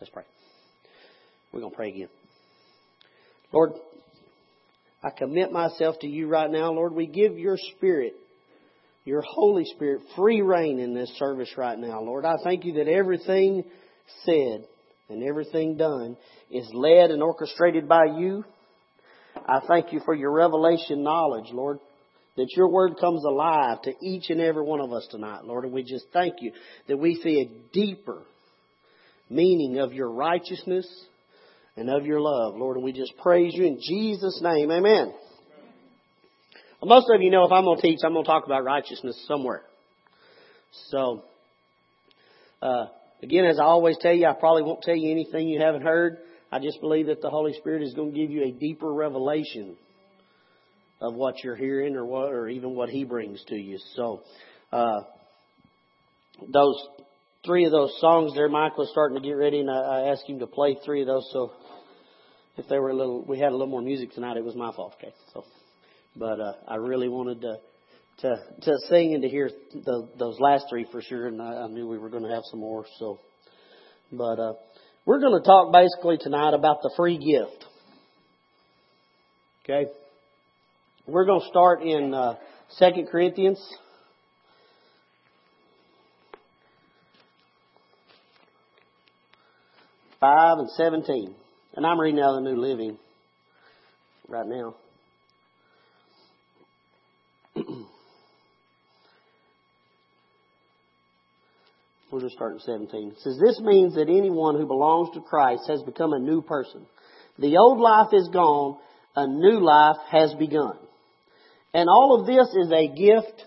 Let's pray. We're going to pray again. Lord, I commit myself to you right now. Lord, we give your Spirit, your Holy Spirit, free reign in this service right now. Lord, I thank you that everything said and everything done is led and orchestrated by you. I thank you for your revelation knowledge, Lord, that your word comes alive to each and every one of us tonight, Lord. And we just thank you that we see a deeper meaning of your righteousness and of your love, Lord. And we just praise you in Jesus' name. Amen. Well, most of you know if I'm going to teach, I'm going to talk about righteousness somewhere. So, uh, again, as I always tell you, I probably won't tell you anything you haven't heard. I just believe that the Holy Spirit is going to give you a deeper revelation of what you're hearing or what, or even what He brings to you. So, uh, those three of those songs there, Mike was starting to get ready, and I, I asked him to play three of those. So, if they were a little, we had a little more music tonight. It was my fault. Okay, so, but uh, I really wanted to to to sing and to hear the, those last three for sure, and I, I knew we were going to have some more. So, but uh, we're going to talk basically tonight about the free gift. Okay, we're going to start in uh, Second Corinthians. Five and seventeen, and I'm reading out of the New Living right now. We'll just start at 17. It says, This means that anyone who belongs to Christ has become a new person. The old life is gone, a new life has begun. And all of this is a gift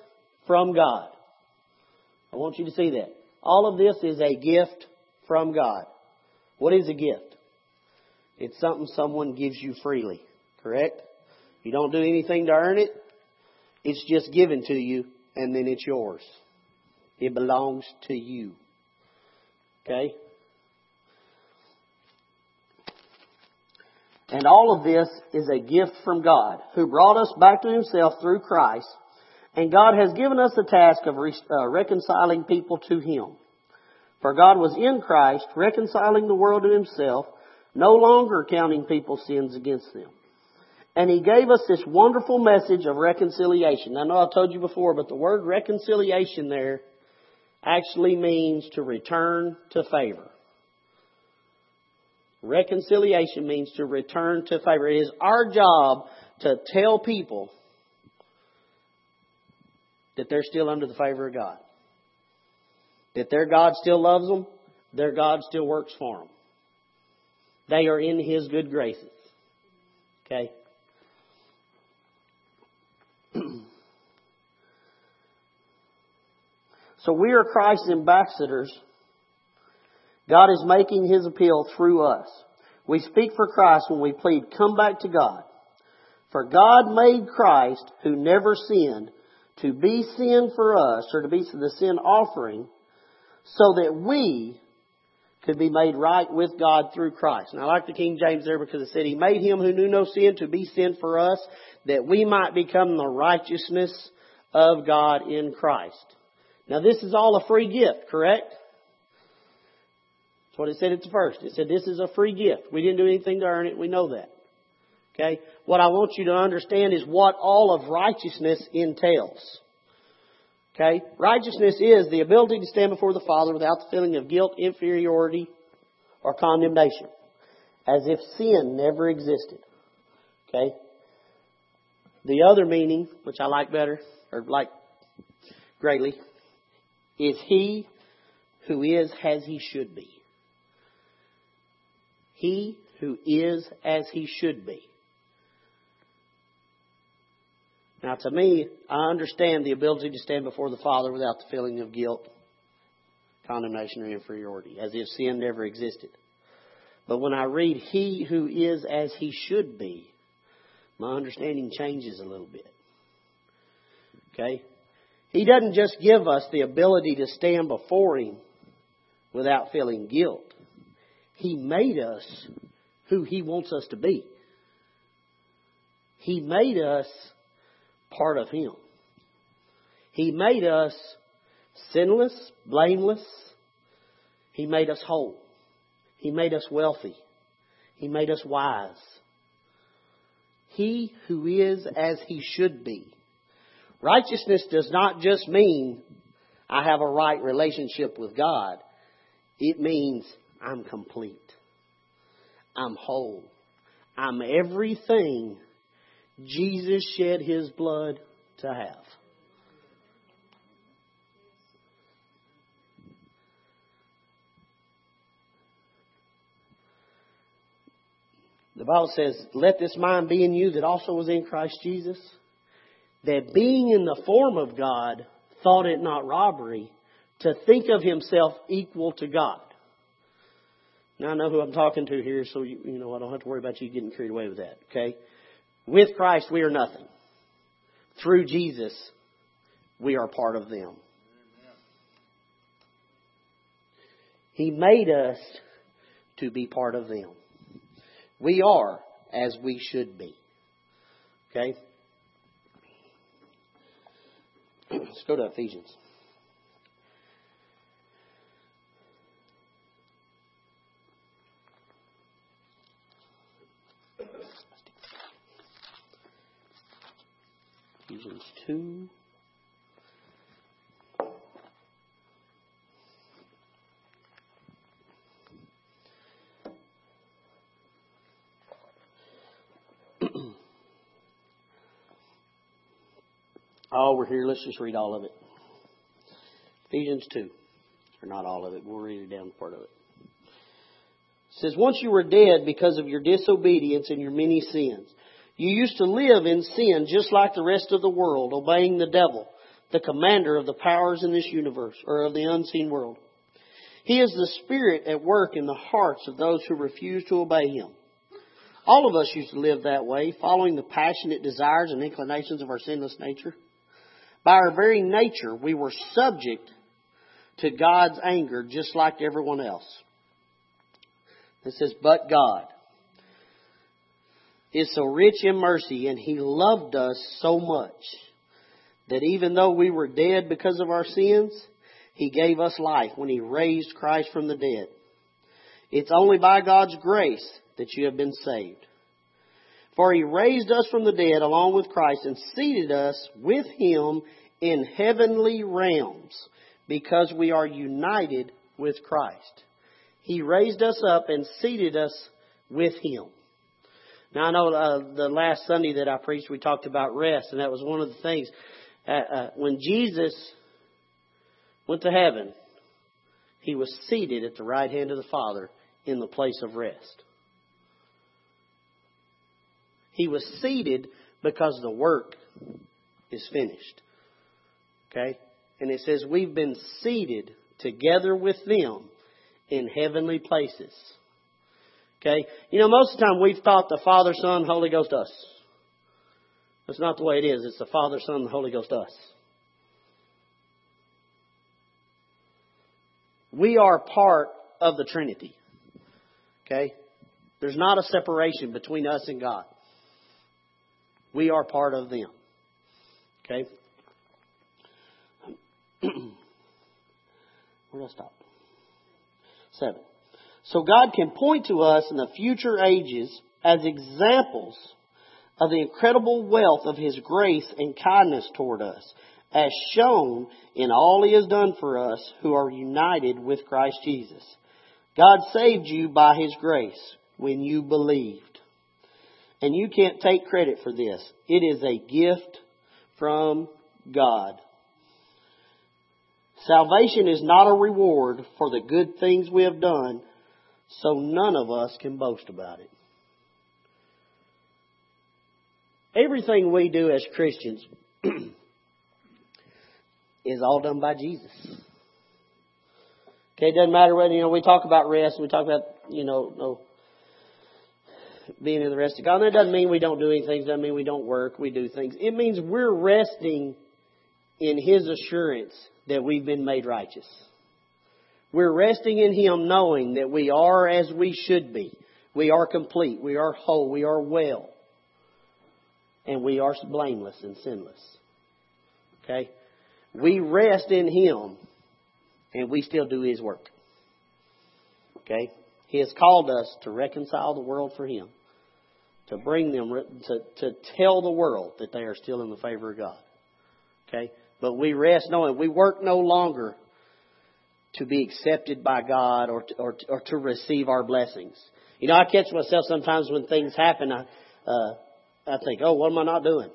from God. I want you to see that. All of this is a gift from God. What is a gift? It's something someone gives you freely, correct? You don't do anything to earn it. It's just given to you and then it's yours. It belongs to you. Okay? And all of this is a gift from God, who brought us back to Himself through Christ. And God has given us the task of uh, reconciling people to Him. For God was in Christ, reconciling the world to Himself, no longer counting people's sins against them. And He gave us this wonderful message of reconciliation. I know I told you before, but the word reconciliation there actually means to return to favor. Reconciliation means to return to favor. It is our job to tell people that they're still under the favor of God. That their God still loves them, their God still works for them. They are in His good graces. Okay? So we are Christ's ambassadors. God is making His appeal through us. We speak for Christ when we plead, come back to God. For God made Christ, who never sinned, to be sin for us, or to be the sin offering, so that we could be made right with God through Christ. And I like the King James there because it said He made Him who knew no sin to be sin for us, that we might become the righteousness of God in Christ. Now this is all a free gift, correct? That's what it said at the first. It said this is a free gift. We didn't do anything to earn it. We know that. Okay? What I want you to understand is what all of righteousness entails. Okay? Righteousness is the ability to stand before the Father without the feeling of guilt, inferiority, or condemnation. As if sin never existed. Okay? The other meaning, which I like better, or like greatly, is he who is as he should be. He who is as he should be. Now, to me, I understand the ability to stand before the Father without the feeling of guilt, condemnation, or inferiority, as if sin never existed. But when I read, He who is as He should be, my understanding changes a little bit. Okay? He doesn't just give us the ability to stand before Him without feeling guilt. He made us who He wants us to be. He made us part of Him. He made us sinless, blameless. He made us whole. He made us wealthy. He made us wise. He who is as he should be. Righteousness does not just mean I have a right relationship with God. It means I'm complete. I'm whole. I'm everything Jesus shed his blood to have. The Bible says, Let this mind be in you that also was in Christ Jesus, that being in the form of God, thought it not robbery to think of himself equal to God. Now I know who I'm talking to here, so you, you know I don't have to worry about you getting carried away with that. Okay, with Christ we are nothing. Through Jesus, we are part of them. He made us to be part of them. We are as we should be. Okay? Let's go to Ephesians. Ephesians 2. Oh, we're here. Let's just read all of it. Ephesians 2. Or not all of it. We'll read it down part of it. It says, Once you were dead because of your disobedience and your many sins. You used to live in sin just like the rest of the world, obeying the devil, the commander of the powers in this universe, or of the unseen world. He is the spirit at work in the hearts of those who refuse to obey him. All of us used to live that way, following the passionate desires and inclinations of our sinless nature. By our very nature, we were subject to God's anger just like everyone else. It says, but God is so rich in mercy and He loved us so much that even though we were dead because of our sins, He gave us life when He raised Christ from the dead. It's only by God's grace that you have been saved. For he raised us from the dead along with Christ and seated us with him in heavenly realms because we are united with Christ. He raised us up and seated us with him. Now I know uh, the last Sunday that I preached, we talked about rest, and that was one of the things. Uh, uh, when Jesus went to heaven, he was seated at the right hand of the Father in the place of rest. He was seated because the work is finished. Okay? And it says we've been seated together with them in heavenly places. Okay? You know, most of the time we've thought the Father, Son, Holy Ghost, us. That's not the way it is. It's the Father, Son, the Holy Ghost, us. We are part of the Trinity. Okay? There's not a separation between us and God. We are part of them. Okay? Where did I stop? Seven. So God can point to us in the future ages as examples of the incredible wealth of His grace and kindness toward us, as shown in all He has done for us who are united with Christ Jesus. God saved you by His grace when you believed. And you can't take credit for this. It is a gift from God. Salvation is not a reward for the good things we have done, so none of us can boast about it. Everything we do as Christians is all done by Jesus. Okay, it doesn't matter whether, you know, we talk about rest, we talk about, you know, no, being in the rest of God. And that doesn't mean we don't do anything, doesn't mean we don't work, we do things. It means we're resting in His assurance that we've been made righteous. We're resting in Him knowing that we are as we should be. We are complete. We are whole. We are well. And we are blameless and sinless. Okay? We rest in Him and we still do His work. Okay? He has called us to reconcile the world for Him, to bring them, to, to tell the world that they are still in the favor of God. Okay? But we rest knowing we work no longer to be accepted by God or to, or, or to receive our blessings. You know, I catch myself sometimes when things happen, I, uh, I think, oh, what am I not doing?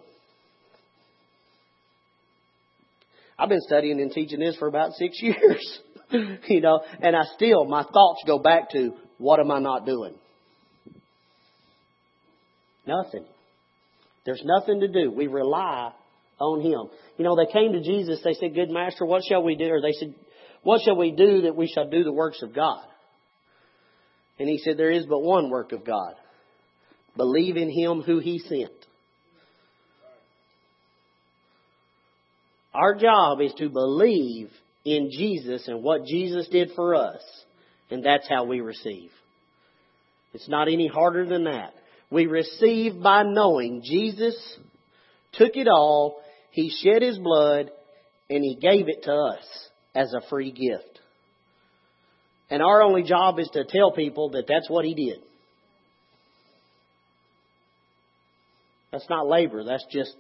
I've been studying and teaching this for about six years, you know, and I still, my thoughts go back to, what am I not doing? Nothing. There's nothing to do. We rely on Him. You know, they came to Jesus, they said, Good Master, what shall we do? Or they said, What shall we do that we shall do the works of God? And He said, There is but one work of God. Believe in Him who He sent. Our job is to believe in Jesus and what Jesus did for us. And that's how we receive. It's not any harder than that. We receive by knowing Jesus took it all, He shed His blood, and He gave it to us as a free gift. And our only job is to tell people that that's what He did. That's not labor, that's just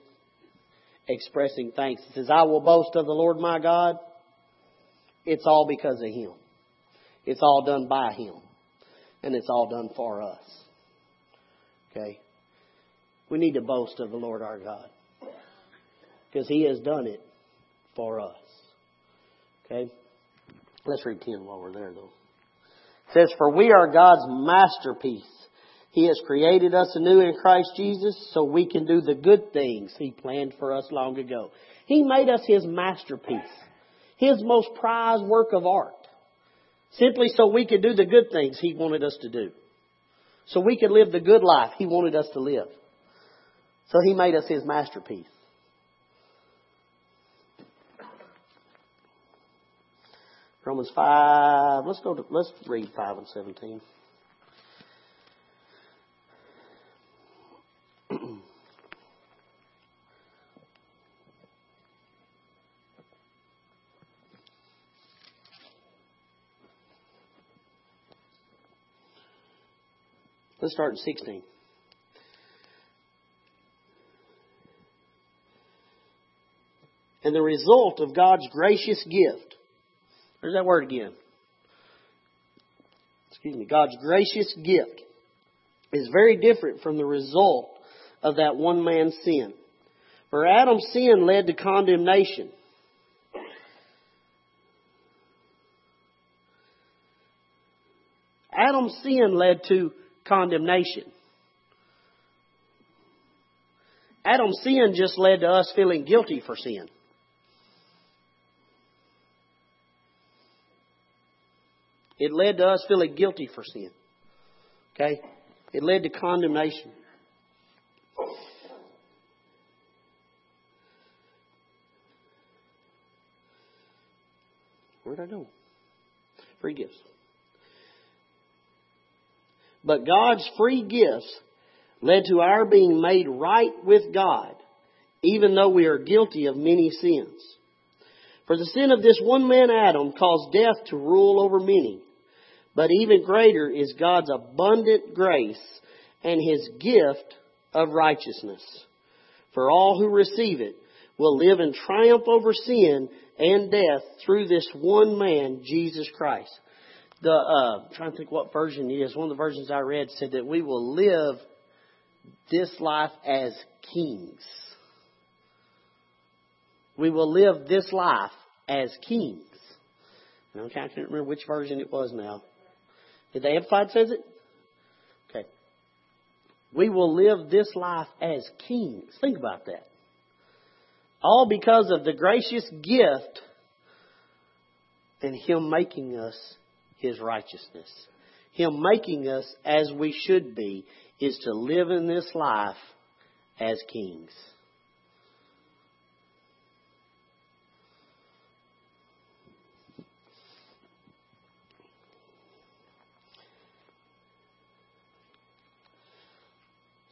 expressing thanks. He says, I will boast of the Lord my God. It's all because of Him. It's all done by Him. And it's all done for us. Okay? We need to boast of the Lord our God. Because He has done it for us. Okay? Let's read 10 while we're there, though. It says, For we are God's masterpiece. He has created us anew in Christ Jesus so we can do the good things He planned for us long ago. He made us His masterpiece. His most prized work of art. Simply so we could do the good things He wanted us to do. So we could live the good life He wanted us to live. So He made us His masterpiece. Romans 5, let's go to, let's read 5 and 17. Let's start in 16. And the result of God's gracious gift. There's that word again. Excuse me. God's gracious gift is very different from the result of that one man's sin. For Adam's sin led to condemnation. Adam's sin led to condemnation. Adam's sin just led to us feeling guilty for sin. It led to us feeling guilty for sin. Okay? It led to condemnation. Where'd I go? Free gifts. But God's free gifts led to our being made right with God, even though we are guilty of many sins. For the sin of this one man Adam caused death to rule over many. But even greater is God's abundant grace and his gift of righteousness. For all who receive it will live in triumph over sin and death through this one man, Jesus Christ the uh, I'm trying to think what version it is. One of the versions I read said that we will live this life as kings. We will live this life as kings. Okay, I can't remember which version it was now. Did the Amplified says it? Okay. We will live this life as kings. Think about that. All because of the gracious gift and Him making us his righteousness. Him making us as we should be is to live in this life as kings.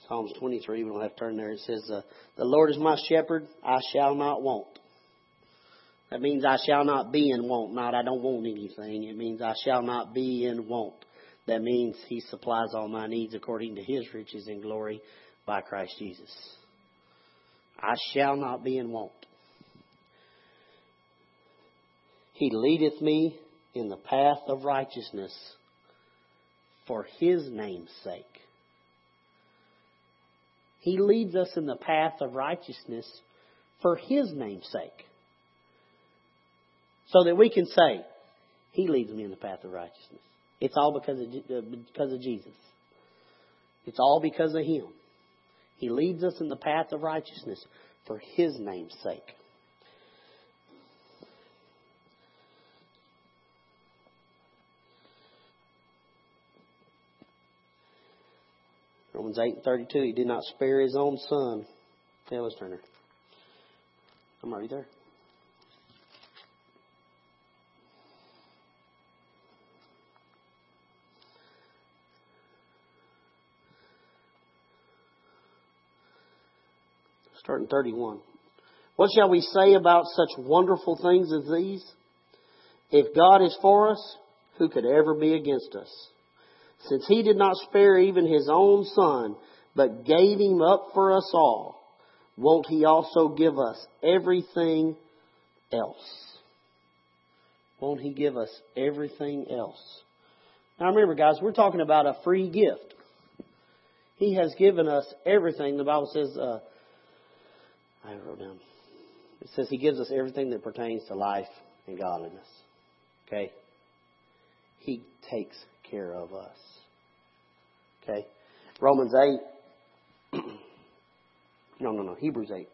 Psalms 23, we don't have to turn there. It says, uh, The Lord is my shepherd, I shall not want. That means I shall not be in want, not I don't want anything. It means I shall not be in want. That means He supplies all my needs according to His riches in glory by Christ Jesus. I shall not be in want. He leadeth me in the path of righteousness for His name's sake. He leads us in the path of righteousness for His name's sake. So that we can say, He leads me in the path of righteousness. It's all because of, uh, because of Jesus. It's all because of Him. He leads us in the path of righteousness for His name's sake. Romans 8 and 32, He did not spare His own Son. Yeah, let's turn there. I'm already there. Starting 31. What shall we say about such wonderful things as these? If God is for us, who could ever be against us? Since he did not spare even his own son, but gave him up for us all, won't he also give us everything else? Won't he give us everything else? Now remember guys, we're talking about a free gift. He has given us everything. The Bible says, uh, I wrote down. It says He gives us everything that pertains to life and godliness. Okay? He takes care of us. Okay? Romans 8. no, no, no. Hebrews 8.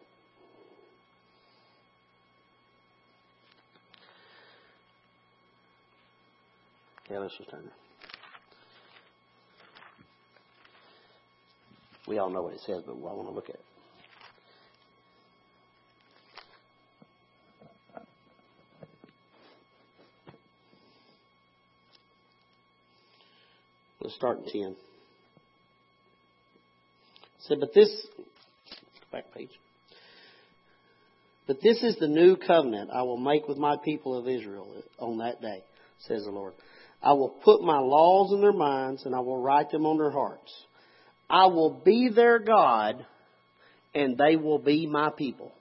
Okay, let's just turn there. We all know what it says, but I want to look at it. Let's start in 10. Said, but this, back page. But this is the new covenant I will make with my people of Israel on that day, says the Lord. I will put my laws in their minds and I will write them on their hearts. I will be their God and they will be my people.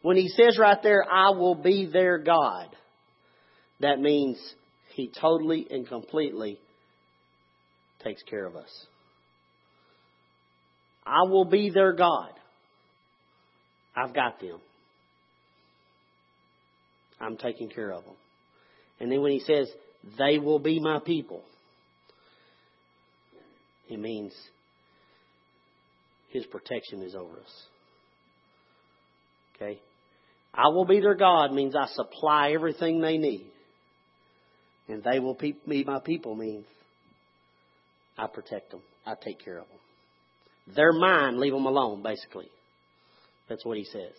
When he says right there, I will be their God, that means he totally and completely takes care of us. I will be their God. I've got them. I'm taking care of them. And then when he says, they will be my people, it means his protection is over us. Okay? I will be their God means I supply everything they need. And they will be my people means I protect them. I take care of them. They're mine, leave them alone, basically. That's what he says.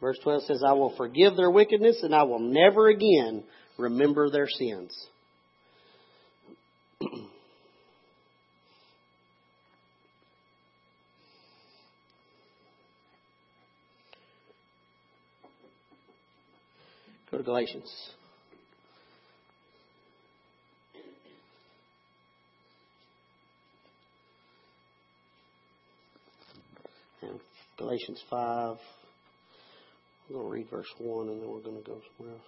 Verse 12 says, I will forgive their wickedness and I will never again remember their sins. Galatians. And Galatians 5. We're going to read verse 1 and then we're going to go somewhere else.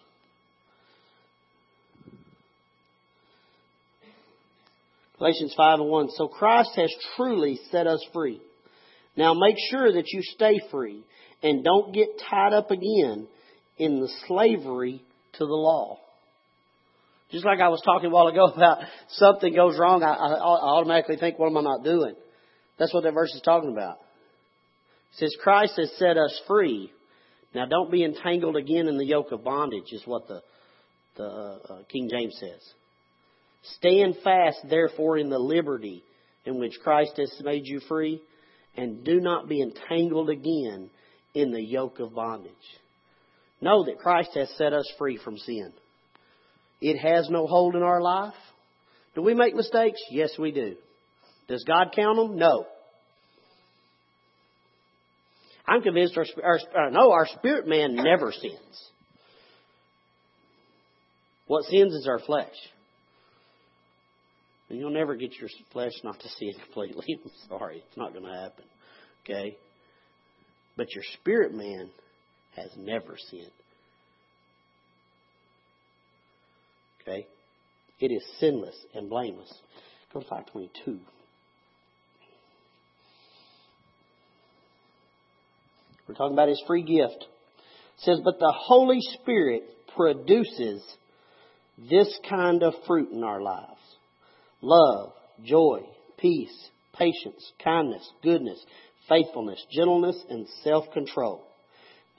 Galatians 5 and 1. So Christ has truly set us free. Now make sure that you stay free and don't get tied up again in the slavery to the law. Just like I was talking a while ago about something goes wrong, I, I automatically think, what am I not doing? That's what that verse is talking about. It says, Christ has set us free. Now don't be entangled again in the yoke of bondage, is what the, the uh, King James says. Stand fast, therefore, in the liberty in which Christ has made you free, and do not be entangled again in the yoke of bondage. Know that Christ has set us free from sin. It has no hold in our life. Do we make mistakes? Yes, we do. Does God count them? No. I'm convinced our, our uh, no, our spirit man never sins. What sins is our flesh. And you'll never get your flesh not to sin completely. I'm sorry, it's not going to happen. Okay? But your spirit man has never sinned. Okay? It is sinless and blameless. Go to 522. We're talking about his free gift. It says, But the Holy Spirit produces this kind of fruit in our lives love, joy, peace, patience, kindness, goodness, faithfulness, gentleness, and self control.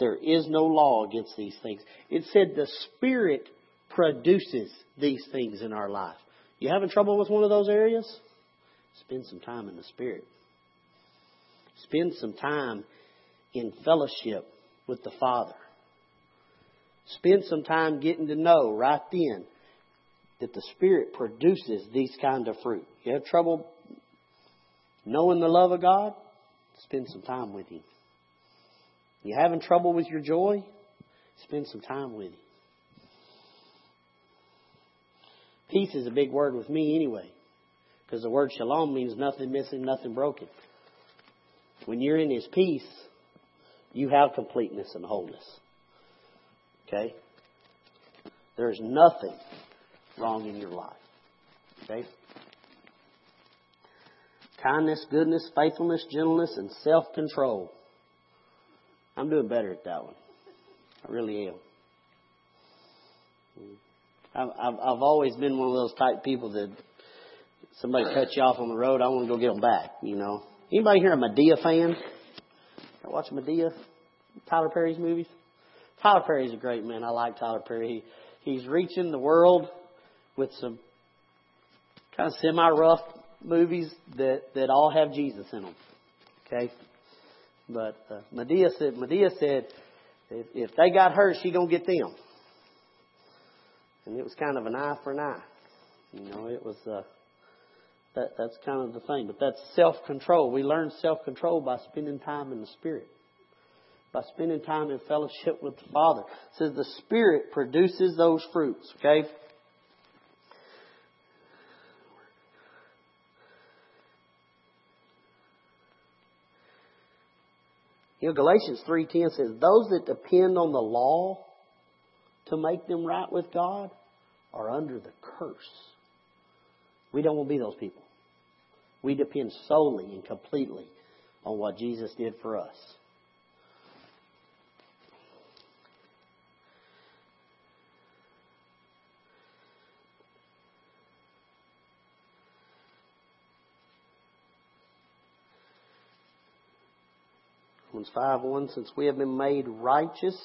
There is no law against these things. It said the Spirit produces these things in our life. You having trouble with one of those areas? Spend some time in the Spirit. Spend some time in fellowship with the Father. Spend some time getting to know right then that the Spirit produces these kind of fruit. You have trouble knowing the love of God? Spend some time with Him. You having trouble with your joy? Spend some time with Him. Peace is a big word with me anyway, because the word shalom means nothing missing, nothing broken. When you're in His peace, you have completeness and wholeness. Okay? There's nothing wrong in your life. Okay? Kindness, goodness, faithfulness, gentleness, and self control. I'm doing better at that one. I really am. I've, I've, always been one of those type people that somebody cuts you off on the road, I want to go get them back, you know. Anybody here a Madea fan? I watch Madea, Tyler Perry's movies. Tyler Perry's a great man. I like Tyler Perry. He, he's reaching the world with some kind of semi-rough movies that that all have Jesus in them. Okay, but uh, Madea said Madea said if, if they got hurt, she gonna get them and it was kind of an eye for an eye. You know, it was uh, that that's kind of the thing. But that's self control. We learn self control by spending time in the Spirit, by spending time in fellowship with the Father. It says the Spirit produces those fruits. Okay. You know, Galatians 3.10 says, those that depend on the law to make them right with God are under the curse. We don't want to be those people. We depend solely and completely on what Jesus did for us. Romans 5 1 Since we have been made righteous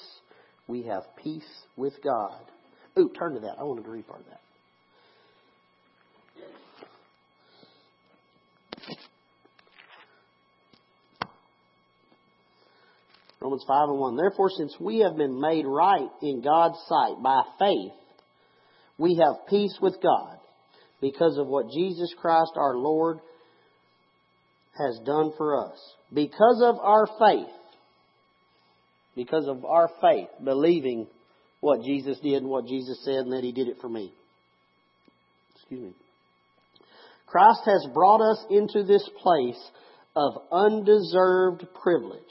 we have peace with God. Ooh, turn to that. I wanted to read part of that. Romans 5 and 1. Therefore, since we have been made right in God's sight by faith, we have peace with God because of what Jesus Christ our Lord has done for us. Because of our faith, because of our faith, believing what Jesus did and what Jesus said and that He did it for me. Excuse me. Christ has brought us into this place of undeserved privilege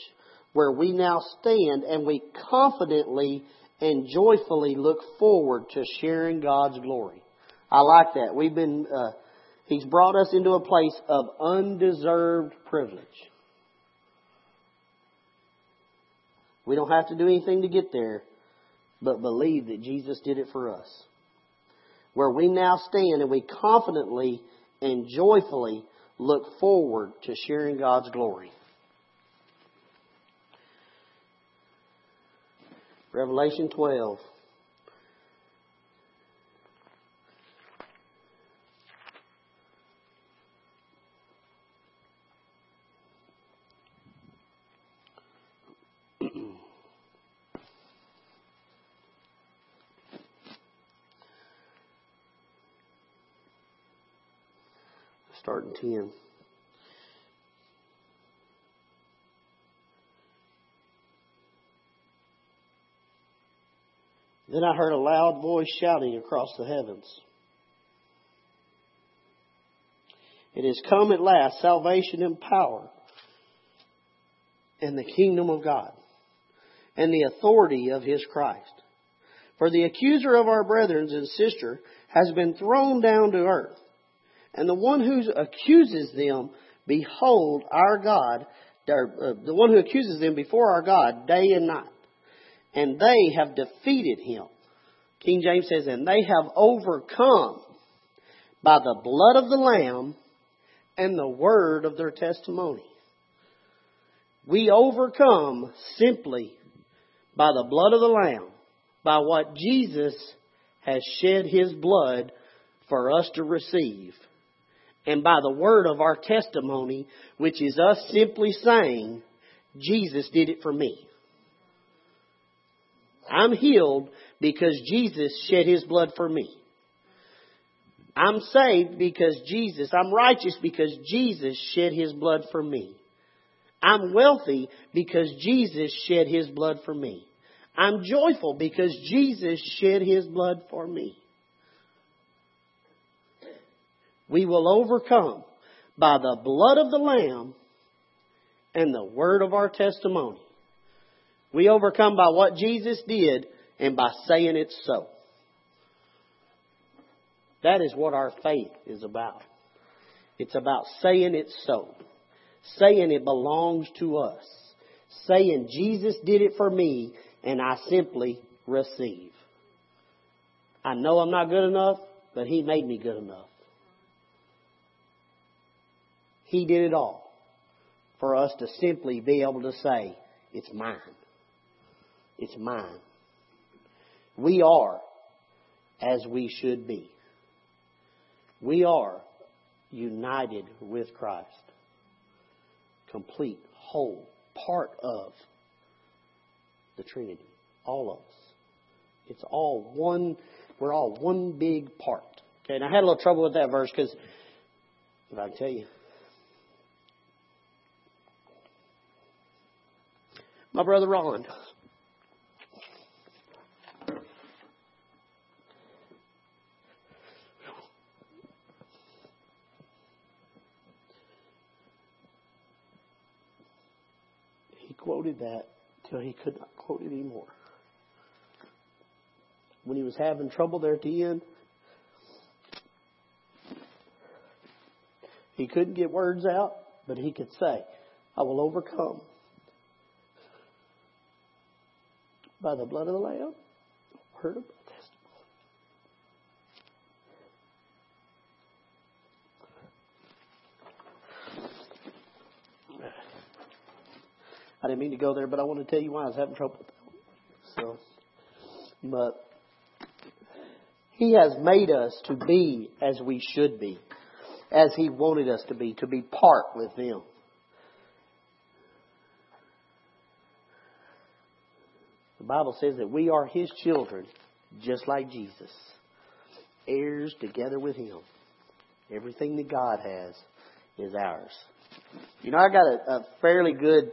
where we now stand and we confidently and joyfully look forward to sharing God's glory. I like that. We've been, uh, He's brought us into a place of undeserved privilege. We don't have to do anything to get there, but believe that Jesus did it for us. Where we now stand and we confidently and joyfully look forward to sharing God's glory. Revelation 12. starting 10. Then I heard a loud voice shouting across the heavens. It has come at last, salvation and power, and the kingdom of God, and the authority of his Christ. For the accuser of our brethren and sister has been thrown down to earth, and the one who accuses them, behold, our God, uh, the one who accuses them before our God day and night. And they have defeated him. King James says, and they have overcome by the blood of the Lamb and the word of their testimony. We overcome simply by the blood of the Lamb, by what Jesus has shed his blood for us to receive, and by the word of our testimony, which is us simply saying, Jesus did it for me. I'm healed because Jesus shed his blood for me. I'm saved because Jesus, I'm righteous because Jesus shed his blood for me. I'm wealthy because Jesus shed his blood for me. I'm joyful because Jesus shed his blood for me. We will overcome by the blood of the Lamb and the word of our testimony. We overcome by what Jesus did and by saying it so. That is what our faith is about. It's about saying it so. Saying it belongs to us. Saying Jesus did it for me and I simply receive. I know I'm not good enough, but He made me good enough. He did it all for us to simply be able to say, it's mine. It's mine. We are as we should be. We are united with Christ. Complete, whole, part of the Trinity. All of us. It's all one, we're all one big part. Okay, and I had a little trouble with that verse because, if I can tell you, my brother Ron, He quoted that till he could not quote it anymore. When he was having trouble there at the end, he couldn't get words out, but he could say, I will overcome by the blood of the Lamb, word of I didn't mean to go there, but I want to tell you why I was having trouble. So, but He has made us to be as we should be, as He wanted us to be, to be part with Him. The Bible says that we are His children, just like Jesus, heirs together with Him. Everything that God has is ours. You know, I got a, a fairly good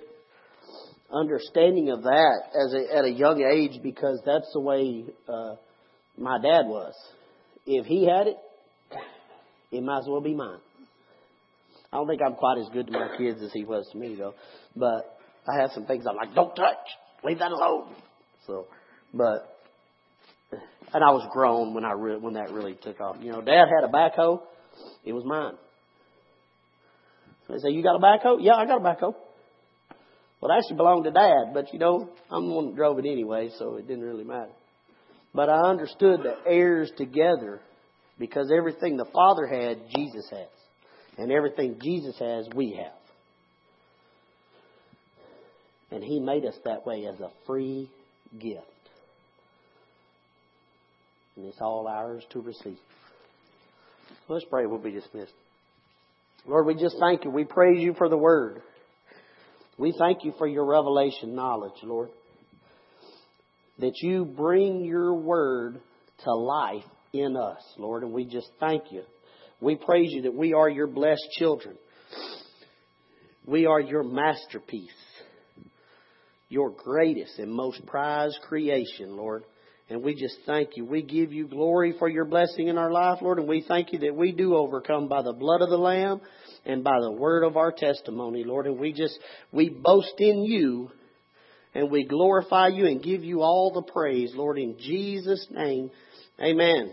understanding of that as a, at a young age because that's the way uh, my dad was. If he had it, it might as well be mine. I don't think I'm quite as good to my kids as he was to me though, but I have some things I'm like, don't touch, leave that alone. So, but and I was grown when I re- when that really took off. You know, Dad had a backhoe, it was mine. They say, "You got a backhoe?" Yeah, I got a backhoe. Well, it actually belonged to Dad, but you know, I'm the one that drove it anyway, so it didn't really matter. But I understood the heirs together because everything the Father had, Jesus has. And everything Jesus has, we have. And He made us that way as a free gift. And it's all ours to receive. Let's pray. We'll be dismissed. Lord, we just thank you. We praise you for the word. We thank you for your revelation knowledge, Lord. That you bring your word to life in us, Lord, and we just thank you. We praise you that we are your blessed children. We are your masterpiece, your greatest and most prized creation, Lord. And we just thank you. We give you glory for your blessing in our life, Lord, and we thank you that we do overcome by the blood of the Lamb and by the word of our testimony, Lord. And we just, we boast in you and we glorify you and give you all the praise, Lord, in Jesus' name. Amen.